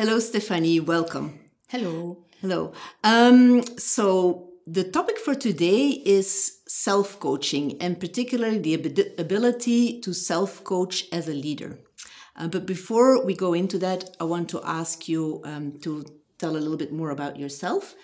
Hello, Stephanie. Welcome. Hello. Hello. Um, so, the topic for today is self coaching and particularly the ab- ability to self coach as a leader. Uh, but before we go into that, I want to ask you um, to tell a little bit more about yourself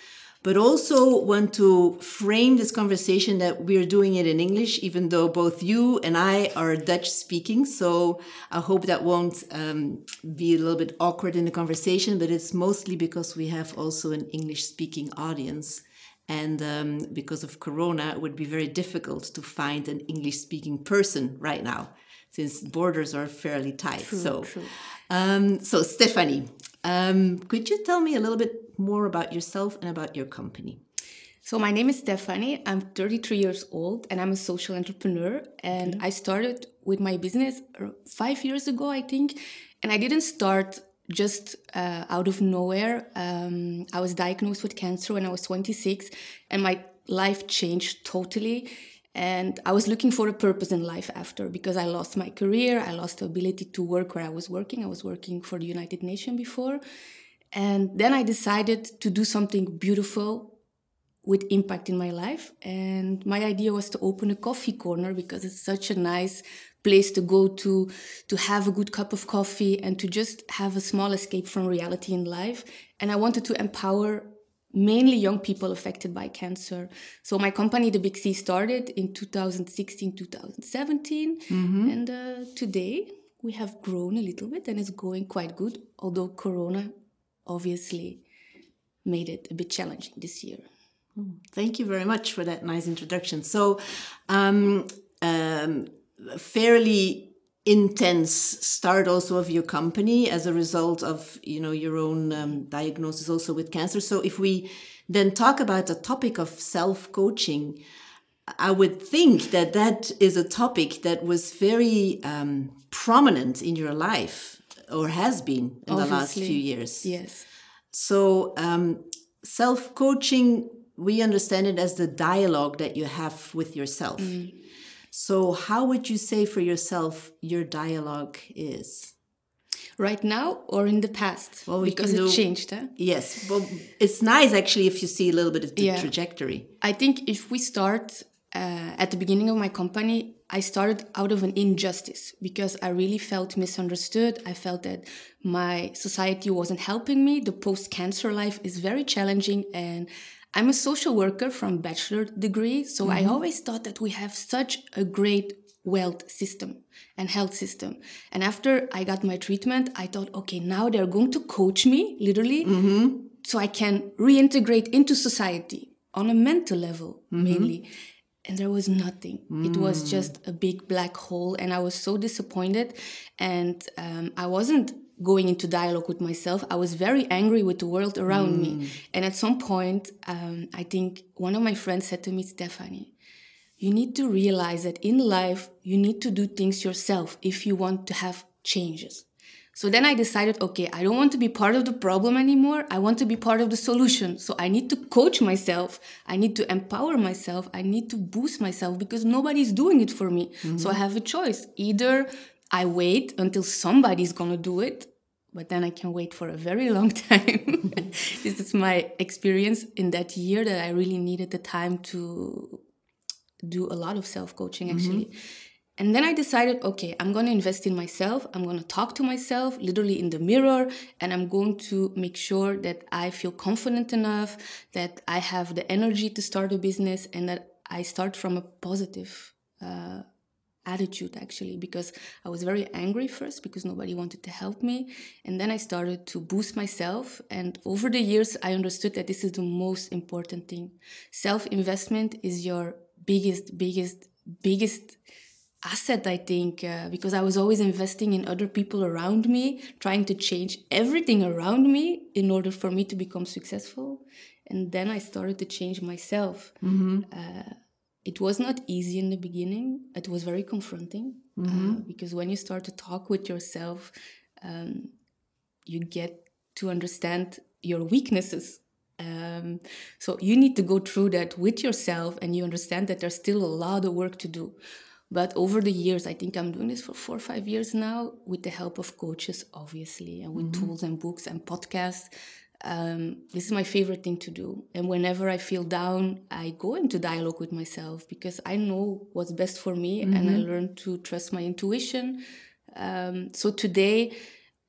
but also want to frame this conversation that we're doing it in English, even though both you and I are Dutch speaking. So I hope that won't um, be a little bit awkward in the conversation, but it's mostly because we have also an English speaking audience. And um, because of Corona, it would be very difficult to find an English speaking person right now, since borders are fairly tight. True, so, true. Um, so Stephanie, um, could you tell me a little bit more about yourself and about your company. So my name is Stephanie. I'm 33 years old and I'm a social entrepreneur. And I started with my business five years ago, I think. And I didn't start just uh, out of nowhere. Um, I was diagnosed with cancer when I was 26, and my life changed totally. And I was looking for a purpose in life after because I lost my career. I lost the ability to work where I was working. I was working for the United Nations before. And then I decided to do something beautiful with impact in my life. And my idea was to open a coffee corner because it's such a nice place to go to, to have a good cup of coffee and to just have a small escape from reality in life. And I wanted to empower mainly young people affected by cancer. So my company, The Big C, started in 2016, 2017. Mm-hmm. And uh, today we have grown a little bit and it's going quite good, although Corona obviously made it a bit challenging this year. Thank you very much for that nice introduction. So, um, um, fairly intense start also of your company as a result of you know your own um, diagnosis also with cancer. So, if we then talk about the topic of self coaching, I would think that that is a topic that was very um, prominent in your life or has been in Obviously, the last few years. Yes. So, um, self coaching, we understand it as the dialogue that you have with yourself. Mm. So, how would you say for yourself your dialogue is? Right now or in the past? Well, we because it changed, huh? Yes. Well, it's nice actually if you see a little bit of the yeah. trajectory. I think if we start uh, at the beginning of my company, I started out of an injustice because I really felt misunderstood. I felt that my society wasn't helping me. The post cancer life is very challenging and I'm a social worker from bachelor degree, so mm-hmm. I always thought that we have such a great wealth system and health system. And after I got my treatment, I thought, okay, now they're going to coach me literally mm-hmm. so I can reintegrate into society on a mental level mm-hmm. mainly and there was nothing. Mm. It was mm. just a big black hole, and I was so disappointed. And um, I wasn't going into dialogue with myself. I was very angry with the world around mm. me. And at some point, um, I think one of my friends said to me, Stephanie, you need to realize that in life, you need to do things yourself if you want to have changes. So then I decided, okay, I don't want to be part of the problem anymore. I want to be part of the solution. So I need to coach myself. I need to empower myself. I need to boost myself because nobody's doing it for me. Mm-hmm. So I have a choice. Either I wait until somebody's going to do it, but then I can wait for a very long time. this is my experience in that year that I really needed the time to do a lot of self coaching actually. Mm-hmm and then I decided, okay, I'm going to invest in myself. I'm going to talk to myself, literally in the mirror, and I'm going to make sure that I feel confident enough, that I have the energy to start a business, and that I start from a positive uh, attitude, actually, because I was very angry first because nobody wanted to help me. And then I started to boost myself. And over the years, I understood that this is the most important thing. Self investment is your biggest, biggest, biggest asset, I think, uh, because I was always investing in other people around me, trying to change everything around me in order for me to become successful. And then I started to change myself. Mm-hmm. Uh, it was not easy in the beginning, it was very confronting uh, mm-hmm. uh, because when you start to talk with yourself, um, you get to understand your weaknesses um, so you need to go through that with yourself and you understand that there's still a lot of work to do But over the years, I think I'm doing this for four or five years now with the help of coaches, obviously, and with tools and books and podcasts. Um, this is my favorite thing to do. And whenever I feel down, I go into dialogue with myself because I know what's best for me and I learn to trust my intuition. Um, so today,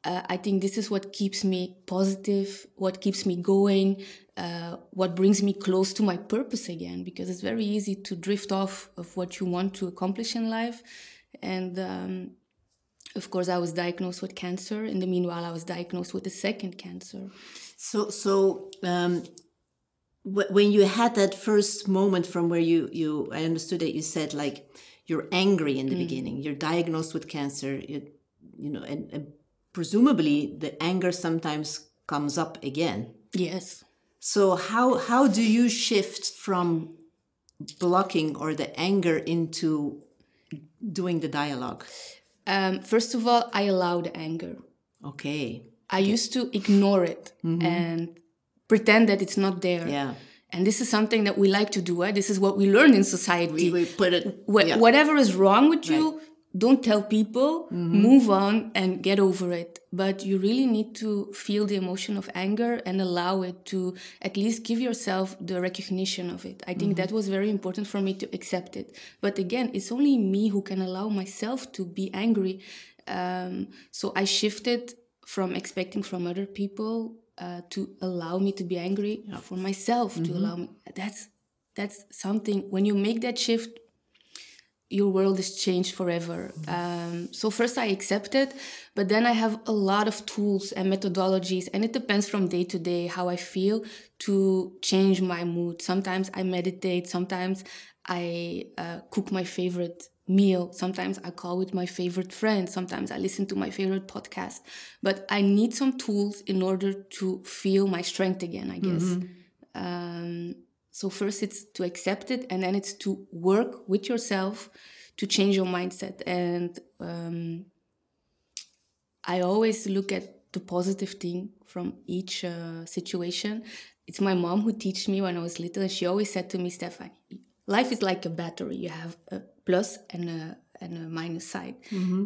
uh, I think this is what keeps me positive, what keeps me going, uh, what brings me close to my purpose again, because it's very easy to drift off of what you want to accomplish in life. And um, of course, I was diagnosed with cancer. In the meanwhile, I was diagnosed with a second cancer. So, so um, wh- when you had that first moment from where you, you, I understood that you said like you're angry in the beginning. You're diagnosed with cancer. You, you know, and, and presumably the anger sometimes comes up again. Yes. So how how do you shift from blocking or the anger into doing the dialogue? Um, first of all, I allow the anger. Okay. I used to ignore it and pretend that it's not there. Yeah. And this is something that we like to do. Eh? This is what we learn in society. We, we put it. Yeah. Whatever is wrong with you, don't tell people, move on and get over it. But you really need to feel the emotion of anger and allow it to at least give yourself the recognition of it. I think that was very important for me to accept it. But again, it's only me who can allow myself to be angry. Um, so I shifted from expecting from other people uh, to allow me to be angry for myself to allow me. That's that's something when you make that shift your world is changed forever. Um, so first I accept it, but then I have a lot of tools and methodologies, and it depends from day to day how I feel to change my mood. Sometimes I meditate, sometimes I uh, cook my favorite meal, sometimes I call with my favorite friend, sometimes I listen to my favorite podcast. But I need some tools in order to feel my strength again, I guess. Um, so first it's to accept it, and then it's to work with yourself to change your mindset. And um, I always look at the positive thing from each uh, situation. It's my mom who taught me when I was little, and she always said to me, Stephanie, life is like a battery. You have a plus and a and a minus side,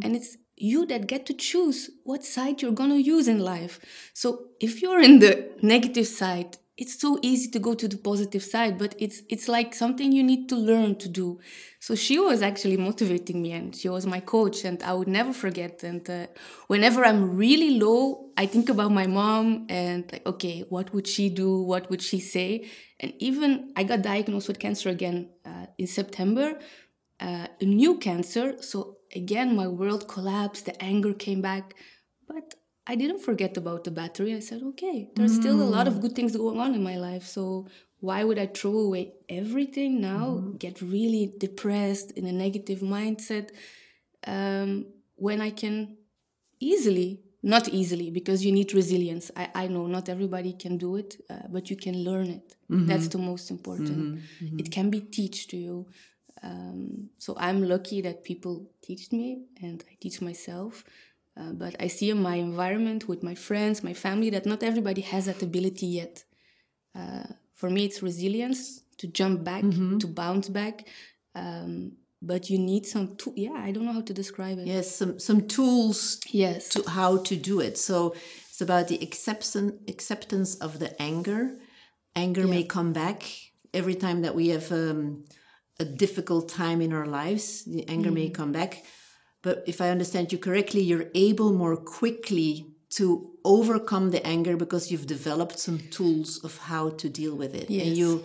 and it's you that get to choose what side you're gonna use in life. So if you're in the negative side, it's so easy to go to the positive side, but it's it's like something you need to learn to do. So she was actually motivating me, and she was my coach, and I would never forget. And uh, whenever I'm really low, I think about my mom and like, okay, what would she do? What would she say? And even I got diagnosed with cancer again uh, in September, uh, a new cancer. So again, my world collapsed. The anger came back, but I didn't forget about the battery. I said, okay, there's still a lot of good things going on in my life. So why would I throw away everything now, get really depressed in a negative mindset um, when I can easily, not easily, because you need resilience. I, I know not everybody can do it, uh, but you can learn it. That's the most important. It can be taught to you. Um, so I'm lucky that people teach me and I teach myself. Uh, but I see in my environment with my friends, my family, that not everybody has that ability yet. Uh, for me, it's resilience to jump back, to bounce back. Um, but you need some, tool. yeah, I don't know how to describe it. Yes, some some tools Yes. to how to do it. So it's about the acceptance acceptance of the anger. Anger may come back every time that we have um, a difficult time in our lives. The anger may come back, but if I understand you correctly, you're able more quickly to overcome the anger because you've developed some tools of how to deal with it. And you,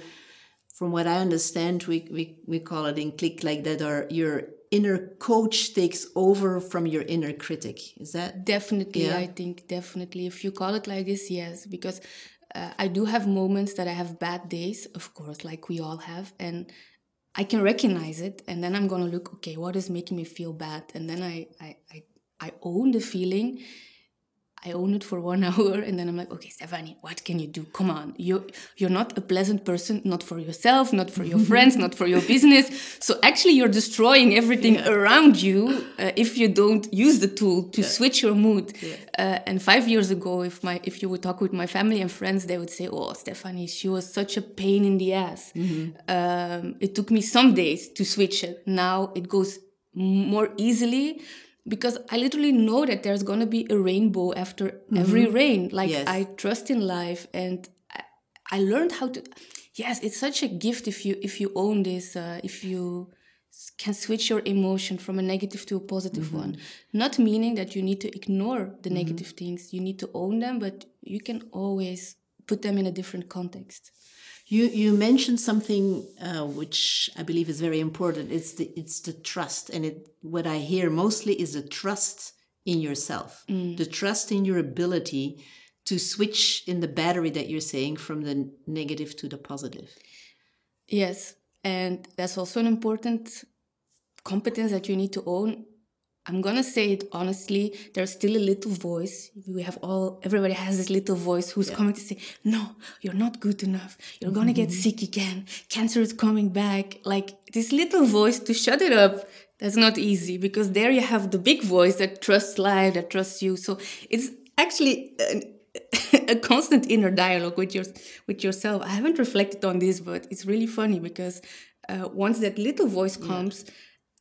from what I understand, we, we, we call it in click like that, or your inner coach takes over from your inner critic. Is that? Definitely, Yeah. I think definitely. If you call it like this, yes, because uh, I do have moments that I have bad days, of course, like we all have, and I can recognize it, and then I'm gonna look, okay, what is making me feel bad, and then I I I, I own the feeling. I own it for one hour, and then I'm like, okay, Stephanie, what can you do? Come on, you you're not a pleasant person, not for yourself, not for your friends, not for your business. So actually, you're destroying everything around you uh, if you don't use the tool to switch your mood. Uh, and five years ago, if my if you would talk with my family and friends, they would say, "Oh, Stephanie, she was such a pain in the ass." Um, it took me some days to switch it. Now it goes more easily because I literally know that there's gonna be a rainbow after mm-hmm. every rain. Like yes. I trust in life, and I, I, learned how to. Yes, it's such a gift if you if you own this. Uh, if you can switch your emotion from a negative to a positive mm-hmm. one. Not meaning that you need to ignore the mm-hmm. negative things. You need to own them, but you can always put them in a different context. You you mentioned something uh, which I believe is very important. It's the it's the trust, and it what I hear mostly is the trust in yourself, mm. the trust in your ability to switch in the battery that you're saying from the negative to the positive. Yes, and that's also an important competence that you need to own I'm gonna say it honestly. There's still a little voice. We have all. Everybody has this little voice who's yeah. coming to say, "No, you're not good enough. You're gonna mm-hmm. get sick again. Cancer is coming back." Like this little voice to shut it up. That's not easy because there you have the big voice that trusts life, that trusts you. So it's actually a, a constant inner dialogue with your with yourself. I haven't reflected on this, but it's really funny because uh, once that little voice comes. Yeah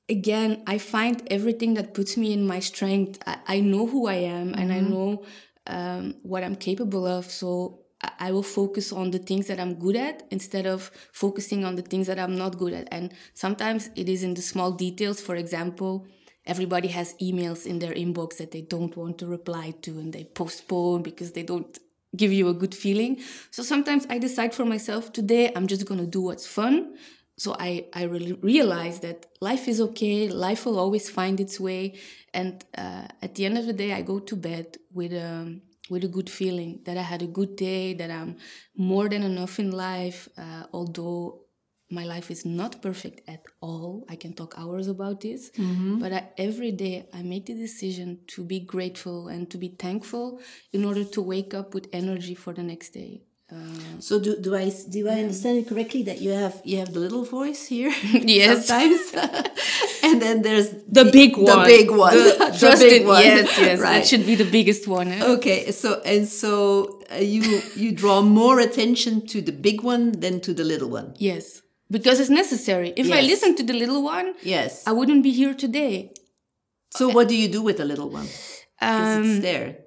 again, I find everything that puts me in my strength. I, I know who I am mm-hmm. and I mm-hmm. know um, what I'm capable of. So I, I will focus on the things that I'm good at instead of focusing on the things that I'm not good at. And sometimes it is in the small details. For example, everybody has emails in their inbox that they don't want to reply to and they postpone because they don't give you a good feeling. So sometimes I decide for myself today I'm just going to do what's fun so I, I really realized that life is okay life will always find its way and uh, at the end of the day i go to bed with a with a good feeling that i had a good day that i'm more than enough in life uh, although my life is not perfect at all. I can talk hours about this. Mm-hmm. but I, every day i make the decision to be grateful and to be thankful in order to wake up with energy for the next day uh, so do, do I do I understand it correctly that you have you have the little voice here? yes, sometimes, and then there's the, the big one, the big one, the, the big one. Yes, yes, right. that should be the biggest one. Eh? Okay, so and so uh, you you draw more attention to the big one than to the little one. Yes, because it's necessary. If yes. I listen to the little one, yes, I wouldn't be here today. So what do you do with the little one? Um, it's there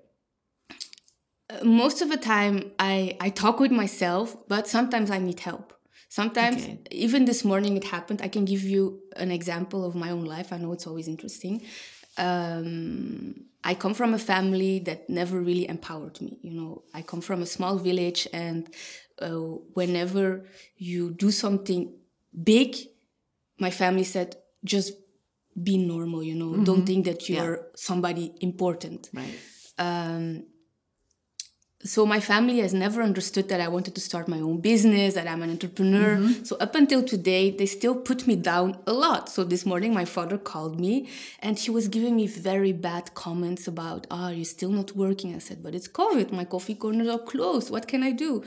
most of the time I, I talk with myself, but sometimes I need help. Sometimes, okay. even this morning, it happened. I can give you an example of my own life. I know it's always interesting. Um, I come from a family that never really empowered me. You know, I come from a small village, and uh, whenever you do something big, my family said, just be normal. You know, mm-hmm. don't think that you're yeah. somebody important. Right. Um, so my family has never understood that I wanted to start my own business, that I'm an entrepreneur. Mm-hmm. So up until today, they still put me down a lot. So this morning, my father called me and he was giving me very bad comments about, ah, oh, you're still not working. I said, but it's COVID. My coffee corners are closed. What can I do?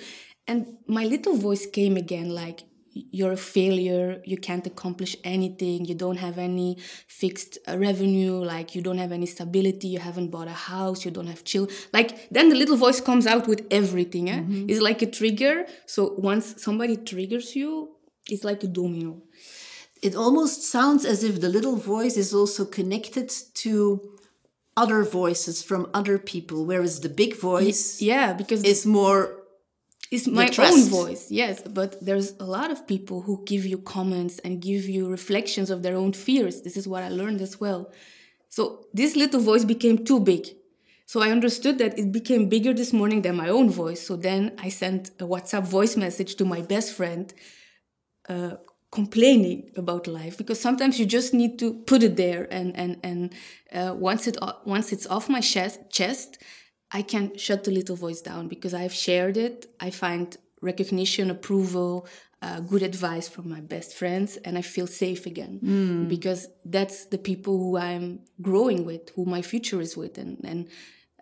And my little voice came again like, you're a failure you can't accomplish anything you don't have any fixed uh, revenue like you don't have any stability you haven't bought a house you don't have chill like then the little voice comes out with everything eh? Mm-hmm. it's like a trigger so once somebody triggers you it's like a domino it almost sounds as if the little voice is also connected to other voices from other people whereas the big voice yeah because is more it's my own voice yes but there's a lot of people who give you comments and give you reflections of their own fears. This is what i learned as well. So this little voice became too big. So i understood that it became bigger this morning than my own voice. So then i sent a whatsapp voice message to my best friend uh, complaining about life because sometimes you just need to put it there and and and uh, once it once it's off my chest chest I can shut the little voice down because I've shared it. I find recognition, approval, uh, good advice from my best friends, and I feel safe again mm. because that's the people who I'm growing with, who my future is with, and and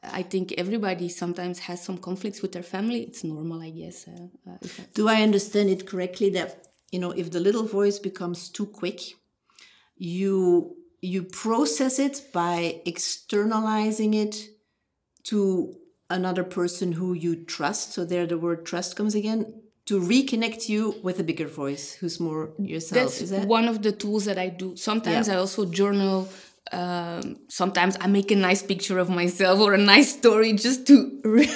I think everybody sometimes has some conflicts with their family. It's normal, I guess. Uh, uh, Do I understand it correctly that you know if the little voice becomes too quick, you you process it by externalizing it to another person who you trust so there the word trust comes again to reconnect you with a bigger voice who's more yourself. That's is that one of the tools that I do. Sometimes Yeah. I also journal. Um, sometimes I make a nice picture of myself or a nice story just to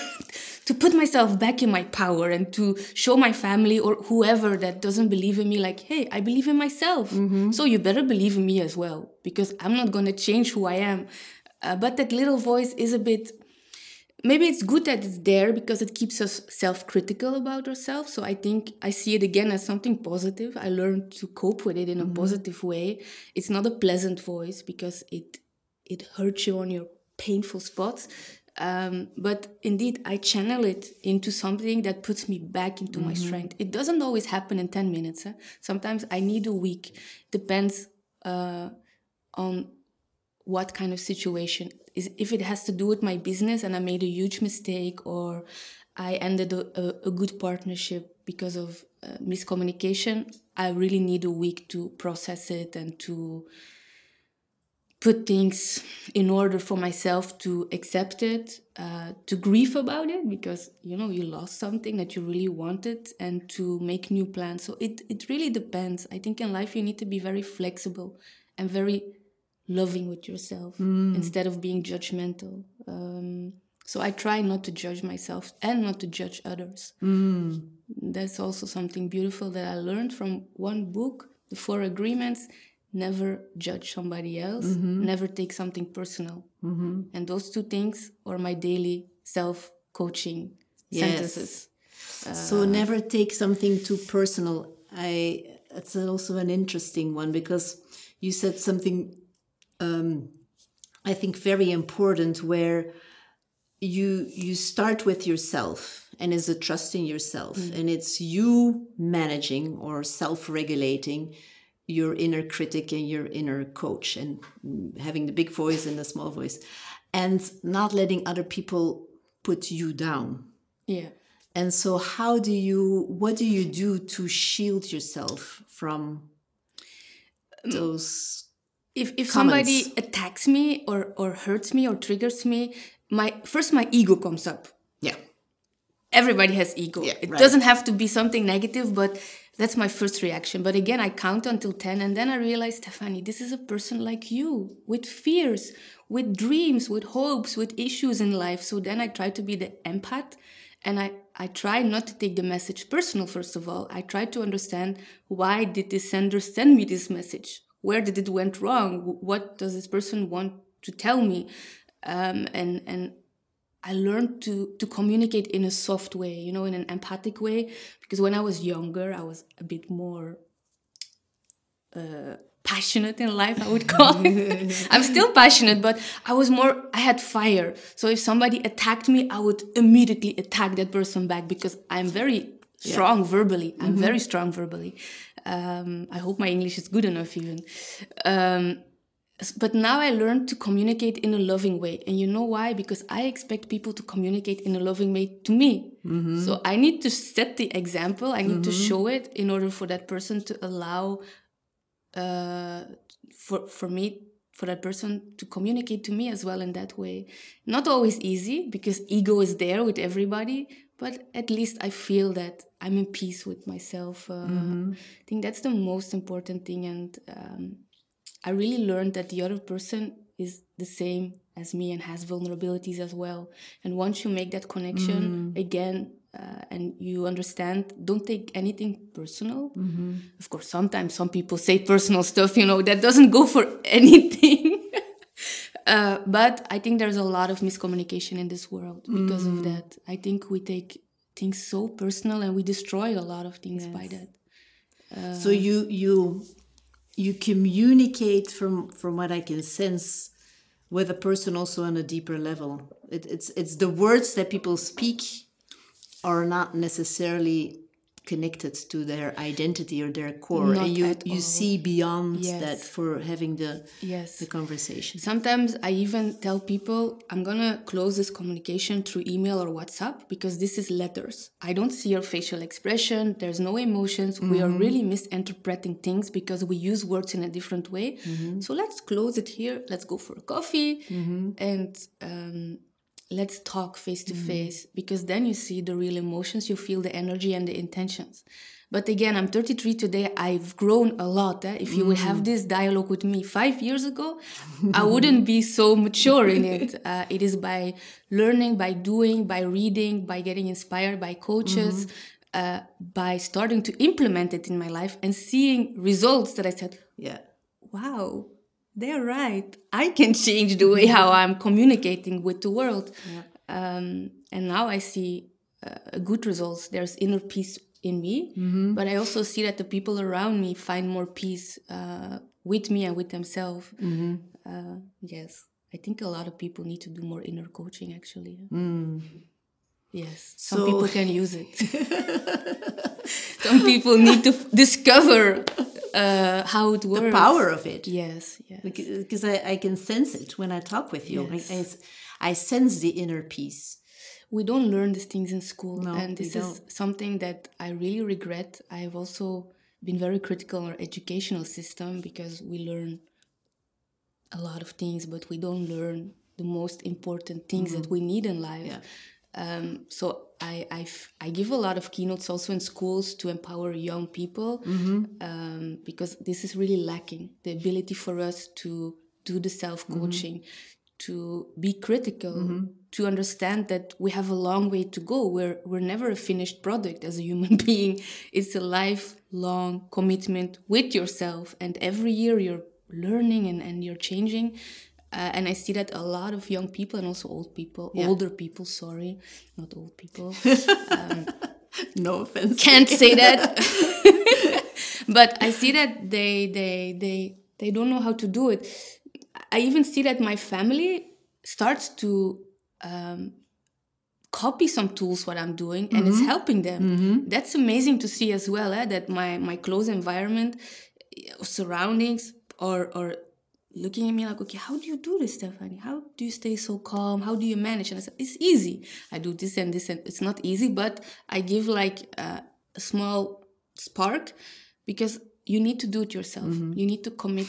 to put myself back in my power and to show my family or whoever that doesn't believe in me, like, hey, I believe in myself. So you better believe in me as well because I'm not gonna change who I am. Uh, but that little voice is a bit maybe it's good that it's there because it keeps us self-critical about ourselves. So i think i see it again as something positive. I learned to cope with it in a positive way. It's not a pleasant voice because it it hurts you on your painful spots. Um, but indeed i channel it into something that puts me back into my strength. It doesn't always happen in 10 minutes eh? sometimes i need a week. Depends uh, on what kind of situation if it has to do with my business and i made a huge mistake or i ended a, a, a good partnership because of uh, miscommunication i really need a week to process it and to put things in order for myself to accept it uh, to grieve about it because you know you lost something that you really wanted and to make new plans. So it, it really depends. I think in life you need to be very flexible and very loving with yourself mm. instead of being judgmental. Um, so I try not to judge myself and not to judge others. Mm. That's also something beautiful that I learned from one book, The Four Agreements. Never judge somebody else, mm-hmm. never take something personal. Mm-hmm. And those two things are my daily self coaching Yes. sentences. so uh, never take something too personal i it's also an interesting one because you said something um, i think very important where you you start with yourself and is a trust in yourself and it's you managing or self-regulating your inner critic and your inner coach and mm, having the big voice and the small voice and not letting other people put you down Yeah. and so, how do you, what do you do to shield yourself from those? If if comments. somebody attacks me or or hurts me or triggers me my first my ego comes up Yeah. everybody has ego Yeah, it right. doesn't have to be something negative but that's my first reaction but again i count until 10 and then i realize stephanie this is a person like you with fears with dreams with hopes with issues in life so then i try to be the empath and i i try not to take the message personal first of all i try to understand why did this sender send me this message where did it went wrong what does this person want to tell me um, and and I learned to to communicate in a soft way, you know, in an empathic way. Because when I was younger, I was a bit more uh, passionate in life. I would call it. I'm still passionate, but I was more. I had fire. So if somebody attacked me, I would immediately attack that person back because I'm very strong verbally. I'm very strong verbally. Um, I hope my English is good enough, even. Um, but now I learned to communicate in a loving way. And you know why? Because I expect people to communicate in a loving way to me. So I need to set the example, I need to show it in order for that person to allow uh, for, for me, for that person to communicate to me as well in that way. Not always easy because ego is there with everybody, but at least I feel that I'm in peace with myself. Uh, I think that's the most important thing. And um, I really learned that the other person is the same as me and has vulnerabilities as well. And once you make that connection again, uh, and you understand, don't take anything personal. Of course, sometimes some people say personal stuff, you know, that doesn't go for anything. Uh, but I think there's a lot of miscommunication in this world because of that. I think we take things so personal and we destroy a lot of things by that. so you you you communicate from from what I can sense with a person also on a deeper level. It, it's it's the words that people speak are not necessarily connected to their identity or their core, Not and you you all. see beyond Yes. that for having the Yes. the conversation. Sometimes I even tell people I'm gonna close this communication through email or WhatsApp because this is letters. I don't see your facial expression, there's no emotions. We are mm-hmm. really misinterpreting things because we use words in a different way. Mm-hmm. So let's close it here, let's go for a coffee mm-hmm. and um, let's talk face to face because then you see the real emotions you feel the energy and the intentions. But again i'm 33 today. I've grown a lot eh? if you would have this dialogue with me five years ago i wouldn't be so mature in it. Uh, it is by learning by doing by reading by getting inspired by coaches uh, by starting to implement it in my life and seeing results that i said Yeah. wow, they're right. I can change the way how I'm communicating with the world. Um, and now I see uh, good results. There's inner peace in me, but I also see that the people around me find more peace uh, with me and with themselves. Uh, yes, I think a lot of people need to do more inner coaching actually. Yes, some So- people can use it. some people need to f- discover uh, how it works. The power of it. Yes, yes. Because I, I can sense it when I talk with you. I- Yes. I, I sense the inner peace. We don't learn these things in school, No, and this is something that I really regret. I've also been very critical on our educational system because we learn a lot of things, but we don't learn the most important things that we need in life. Yeah. Um, so I, I, give a lot of keynotes also in schools to empower young people um, because this is really lacking the ability for us to do the self coaching, to be critical, to understand that we have a long way to go. We're, we're never a finished product as a human being. It's a lifelong commitment with yourself, and every year you're learning and, and you're changing. Uh, and I see that a lot of young people and also old people, older people, sorry, not old people, No offense. can't say that. but I see that they they they they don't know how to do it. I even see that my family starts to um, copy some tools what I'm doing and it's helping them. That's amazing to see as well. Eh, that my my close environment, surroundings, or or looking at me like, okay, how do you do this, Stephanie? How do you stay so calm? How do you manage? And I said, it's easy. I do this and this, and it's not easy, but I give like uh, a small spark because you need to do it yourself. You need to commit.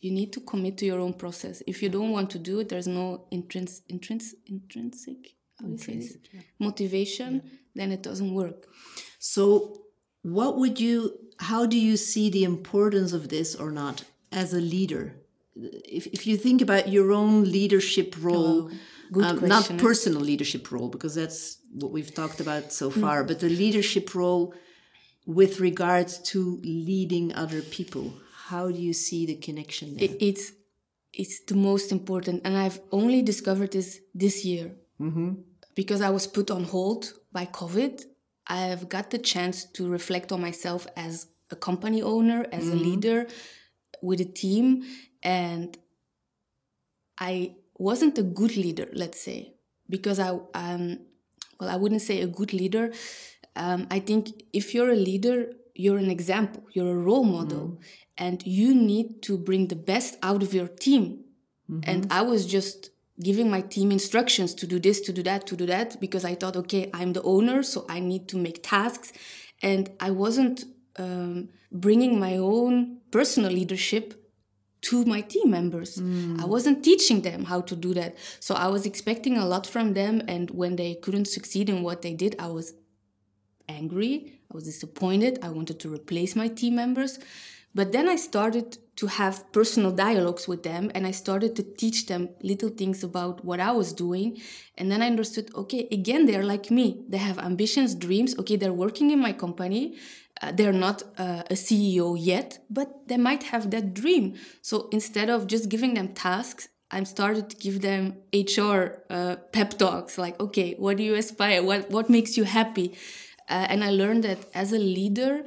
You need to commit to your own process. If you don't want to do it, there's no intrins, intrins, intrinsic, how do you say this? motivation. Then it doesn't work. So, what would you, how do you see the importance of this or not as a leader? If, if you think about your own leadership role, oh, good um, not personal leadership role, because that's what we've talked about so hmm. far, but the leadership role with regards to leading other people, how do you see the connection there? It- it's it's the most important and i've only discovered this this year. Mm-hmm. Because i was put on hold by covid i've got the chance to reflect on myself as a company owner as a mm-hmm. leader with a team and i wasn't a good leader let's say because i um well i wouldn't say a good leader. Um, i think if you're a leader you're an example you're a role model and you need to bring the best out of your team. And i was just giving my team instructions to do this to do that to do that because i thought okay i'm the owner so i need to make tasks. And i wasn't um, bringing my own personal leadership to my team members. Hmm. I wasn't teaching them how to do that. So I was expecting a lot from them. And when they couldn't succeed in what they did, I was angry. I was disappointed. I wanted to replace my team members. But then I started to have personal dialogues with them and I started to teach them little things about what I was doing. And then I understood okay, again, they're like me. They have ambitions, dreams. Okay, they're working in my company. Uh, they're not uh, a CEO yet, but they might have that dream. So instead of just giving them tasks, I'm started to give them HR uh, pep talks like, okay, what do you aspire? What, what makes you happy? Uh, and I learned that as a leader,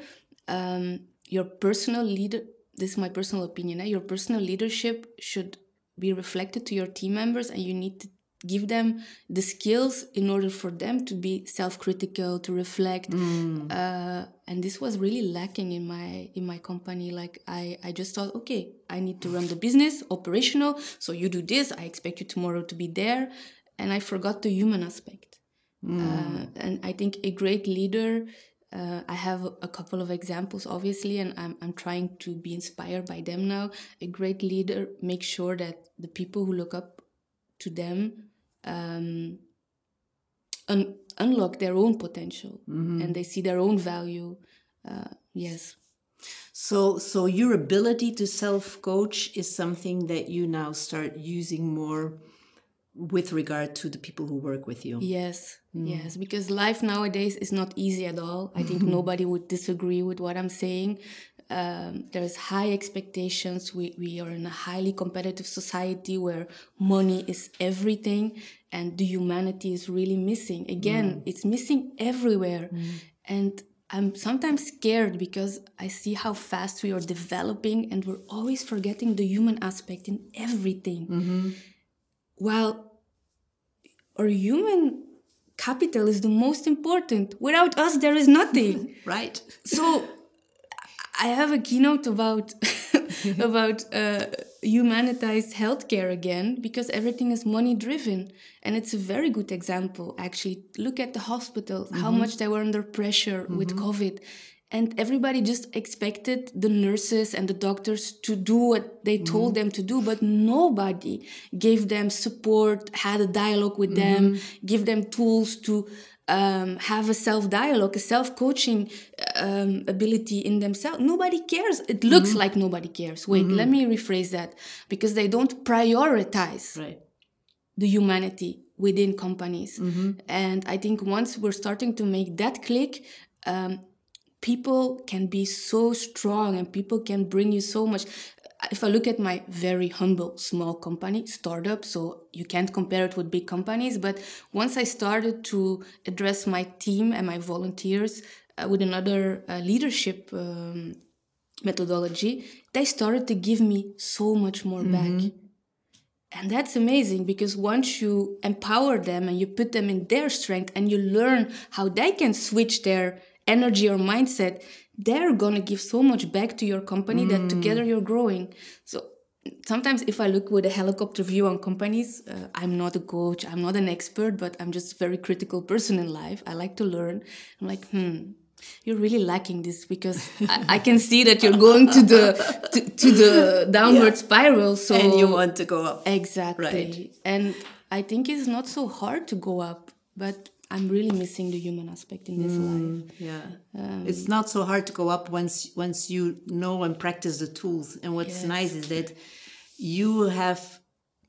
um, your personal leader, this is my personal opinion, eh? your personal leadership should be reflected to your team members and you need to give them the skills in order for them to be self-critical to reflect. Uh, and this was really lacking in my in my company. Like i i just thought okay i need to run the business operational. So you do this i expect you tomorrow to be there. And i forgot the human aspect. Uh, and i think a great leader uh, I have a couple of examples, obviously, and I'm, I'm trying to be inspired by them now. A great leader makes sure that the people who look up to them um, un- unlock their own potential Mm-hmm. and they see their own value. Uh, yes. So, so your ability to self coach is something that you now start using more with regard to the people who work with you. Yes, Mm. yes, because life nowadays is not easy at all. I think nobody would disagree with what I'm saying. Um, there's high expectations. We, we are in a highly competitive society where money is everything and the humanity is really missing. Again, mm. it's missing everywhere. Mm. And I'm sometimes scared because I see how fast we are developing and we're always forgetting the human aspect in everything. Mm-hmm. While our human capital is the most important. Without us, there is nothing. Right. so I have a keynote about about uh, humanized healthcare again because everything is money driven, and it's a very good example. Actually, look at the hospitals, how mm-hmm. much they were under pressure with mm-hmm. COVID. And everybody just expected the nurses and the doctors to do what they told mm-hmm. them to do, but nobody gave them support, had a dialogue with them, give them tools to um, have a self dialogue, a self coaching um, ability in themselves. Nobody cares. It looks like nobody cares. Wait, let me rephrase that because they don't prioritize Right. the humanity within companies. And I think once we're starting to make that click, um, people can be so strong and people can bring you so much. If I look at my very humble small company, startup, so you can't compare it with big companies, but once I started to address my team and my volunteers uh, with another uh, leadership um, methodology, they started to give me so much more back. And that's amazing because once you empower them and you put them in their strength and you learn how they can switch their energy or mindset, they're gonna give so much back to your company that together you're growing. So sometimes if I look with a helicopter view on companies, uh, I'm not a coach, I'm not an expert, but I'm just a very critical person in life. I like to learn. I'm like, hmm, you're really lacking this because I, I can see that you're going to the to, to the downward spiral. So And you want to go up. Exactly. Right. And I think it's not so hard to go up, but I'm really missing the human aspect in this mm, life. Yeah. Um, it's not so hard to go up once once you know and practice the tools. And what's Yes. nice is that you have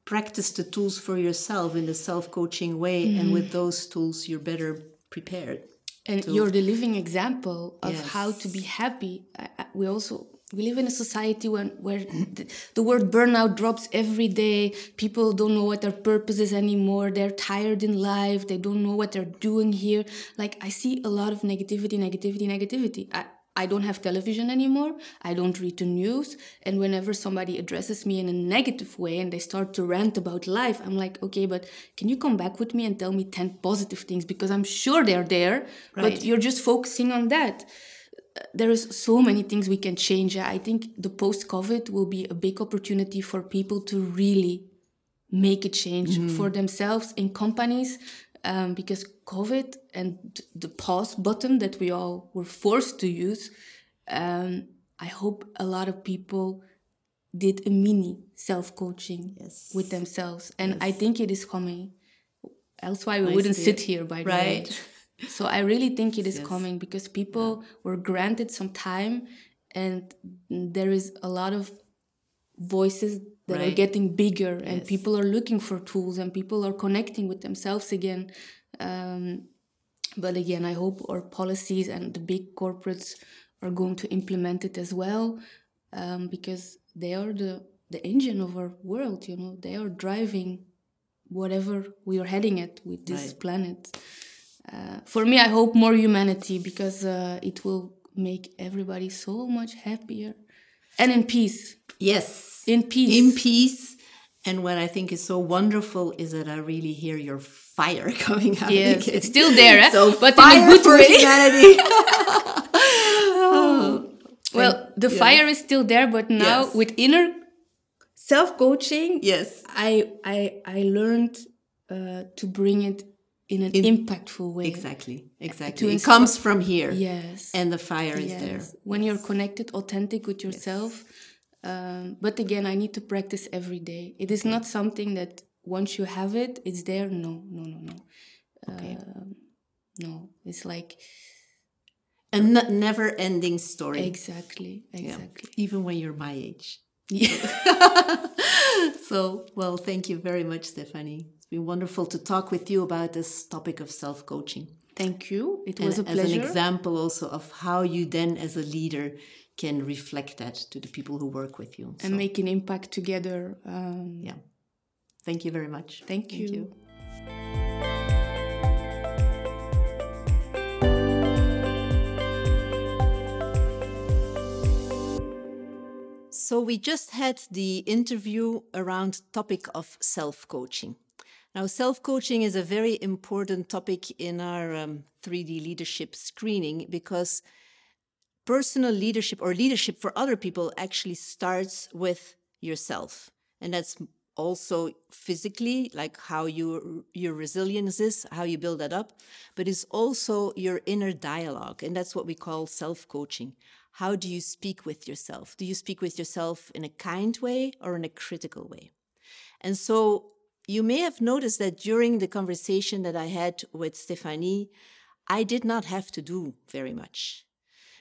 practiced the tools for yourself in the self-coaching way and mm-hmm. with those tools you're better prepared. And you're the living example of how to be happy. I, I, we also we live in a society when where the, the word burnout drops every day. People don't know what their purpose is anymore. They're tired in life. They don't know what they're doing here. Like I see a lot of negativity, negativity, negativity. I, I don't have television anymore. I don't read the news. And whenever somebody addresses me in a negative way and they start to rant about life, I'm like, okay, but can you come back with me and tell me 10 positive things? Because I'm sure they're there, Right. but you're just focusing on that. There is so many things we can change. I think the post COVID will be a big opportunity for people to really make a change for themselves in companies um, because COVID and the pause button that we all were forced to use, um, I hope a lot of people did a mini self coaching Yes. with themselves. And I think it is coming. Else, why we wouldn't sit it. here by the Right. So I really think it is Yes. coming because people were granted some time and there is a lot of voices that are getting bigger and Yes. people are looking for tools and people are connecting with themselves again um, but again i hope our policies and the big corporates are going to implement it as well um, because they are the the engine of our world you know they are driving whatever we are heading at with this Right. planet uh, for me i hope more humanity because uh, it will make everybody so much happier and in peace Yes. in peace In peace. And what I think is so wonderful is that I really hear your fire coming out. Yes, it's still there, eh? So but in fire a good for way. humanity. Well, the yeah. fire is still there, but now Yes. with inner self coaching, yes. I I I learned uh, to bring it in an impactful way. Exactly. Exactly. It comes from here. Yes. And the fire is yes. there. When you're connected, authentic with yourself. Um, but again, I need to practice every day. It is not something that once you have it, it's there. No, no, no, no. Okay. Um, no, it's like A n- never ending story. exactly, Yeah. exactly. Even when you're my age. Yeah. so, well, thank you very much, Stephanie. It's been wonderful to talk with you about this topic of self coaching. Thank you. It And was a as an example also of how you then, as a leader, can reflect that to the people who work with you. and So, make an impact together. Um, yeah. Thank you very much. Thank you. So we just had the interview around topic of self-coaching. Now, self-coaching is a very important topic in our um, 3D leadership screening because personal leadership or leadership for other people actually starts with yourself. And that's also physically, like how your your resilience is, how you build that up, but it's also your inner dialogue. And that's what we call self-coaching. How do you speak with yourself? Do you speak with yourself in a kind way or in a critical way? And so you may have noticed that during the conversation that I had with Stephanie, I did not have to do very much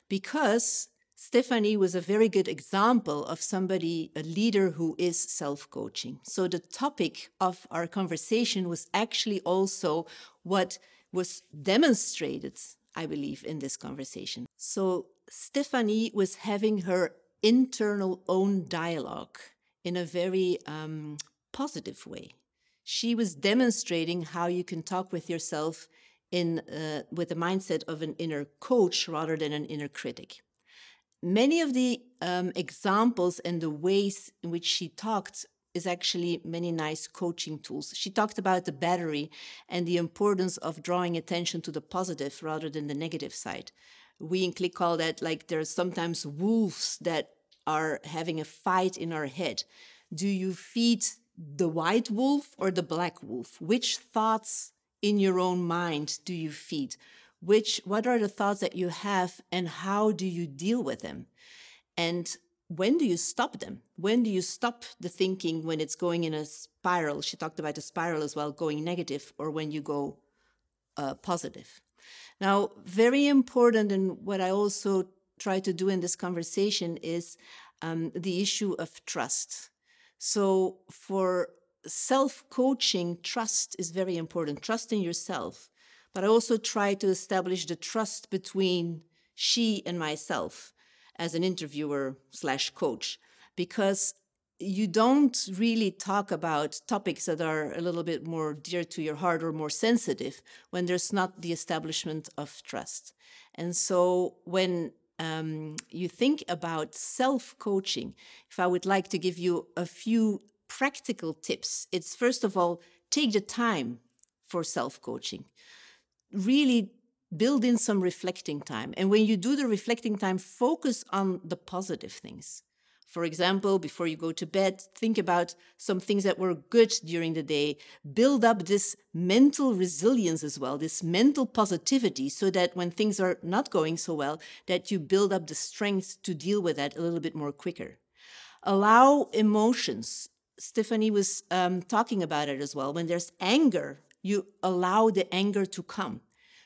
because Stephanie was a very good example of somebody, a leader who is self coaching. So the topic of our conversation was actually also what was demonstrated, I believe, in this conversation. So Stephanie was having her internal own dialogue in a very um, positive way. She was demonstrating how you can talk with yourself in uh, with the mindset of an inner coach rather than an inner critic. Many of the um, examples and the ways in which she talked is actually many nice coaching tools. She talked about the battery and the importance of drawing attention to the positive rather than the negative side. We in Click call that like there's sometimes wolves that are having a fight in our head. Do you feed the white wolf or the black wolf? Which thoughts in your own mind do you feed? Which what are the thoughts that you have and how do you deal with them? And when do you stop them? When do you stop the thinking when it's going in a spiral? She talked about a spiral as well, going negative, or when you go uh, positive. Now, very important, and what I also try to do in this conversation is um, the issue of trust. So, for self coaching, trust is very important. Trust in yourself. But I also try to establish the trust between she and myself as an interviewer slash coach, because you don't really talk about topics that are a little bit more dear to your heart or more sensitive when there's not the establishment of trust. And so when um, you think about self coaching, if I would like to give you a few practical tips, it's first of all, take the time for self coaching. Really build in some reflecting time. And when you do the reflecting time, focus on the positive things. For example, before you go to bed, think about some things that were good during the day. Build up this mental resilience as well, this mental positivity, so that when things are not going so well, that you build up the strength to deal with that a little bit more quicker. Allow emotions. Stephanie was um, talking about it as well. When there's anger, you allow the anger to come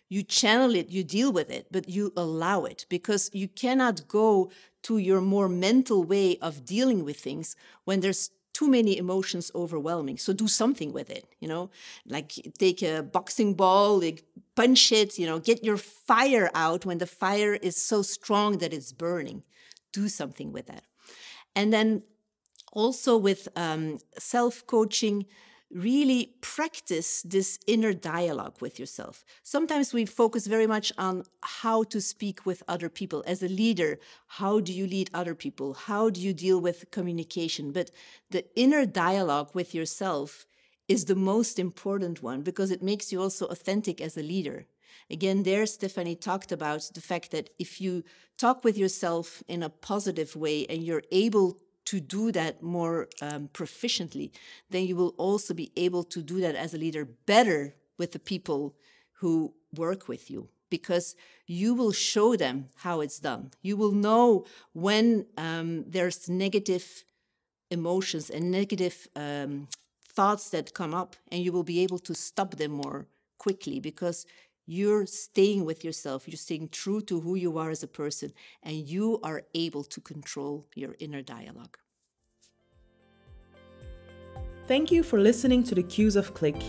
you channel it, you deal with it, but you allow it because you cannot go to your more mental way of dealing with things when there's too many emotions overwhelming. So do something with it, you know, like take a boxing ball, like punch it, you know, get your fire out when the fire is so strong that it's burning. Do something with that. And then also with um, self coaching, really practice this inner dialogue with yourself. Sometimes we focus very much on how to speak with other people. As a leader, how do you lead other people? How do you deal with communication? But the inner dialogue with yourself is the most important one because it makes you also authentic as a leader. Again, there, Stephanie talked about the fact that if you talk with yourself in a positive way and you're able to do that more um, proficiently, then you will also be able to do that as a leader better with the people who work with you because you will show them how it's done. You will know when um, there's negative emotions and negative um, thoughts that come up and you will be able to stop them more quickly because you're staying with yourself, you're staying true to who you are as a person, and you are able to control your inner dialogue. Thank you for listening to the Cues of Click.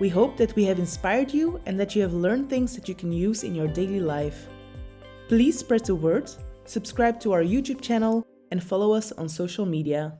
We hope that we have inspired you and that you have learned things that you can use in your daily life. Please spread the word, subscribe to our YouTube channel, and follow us on social media.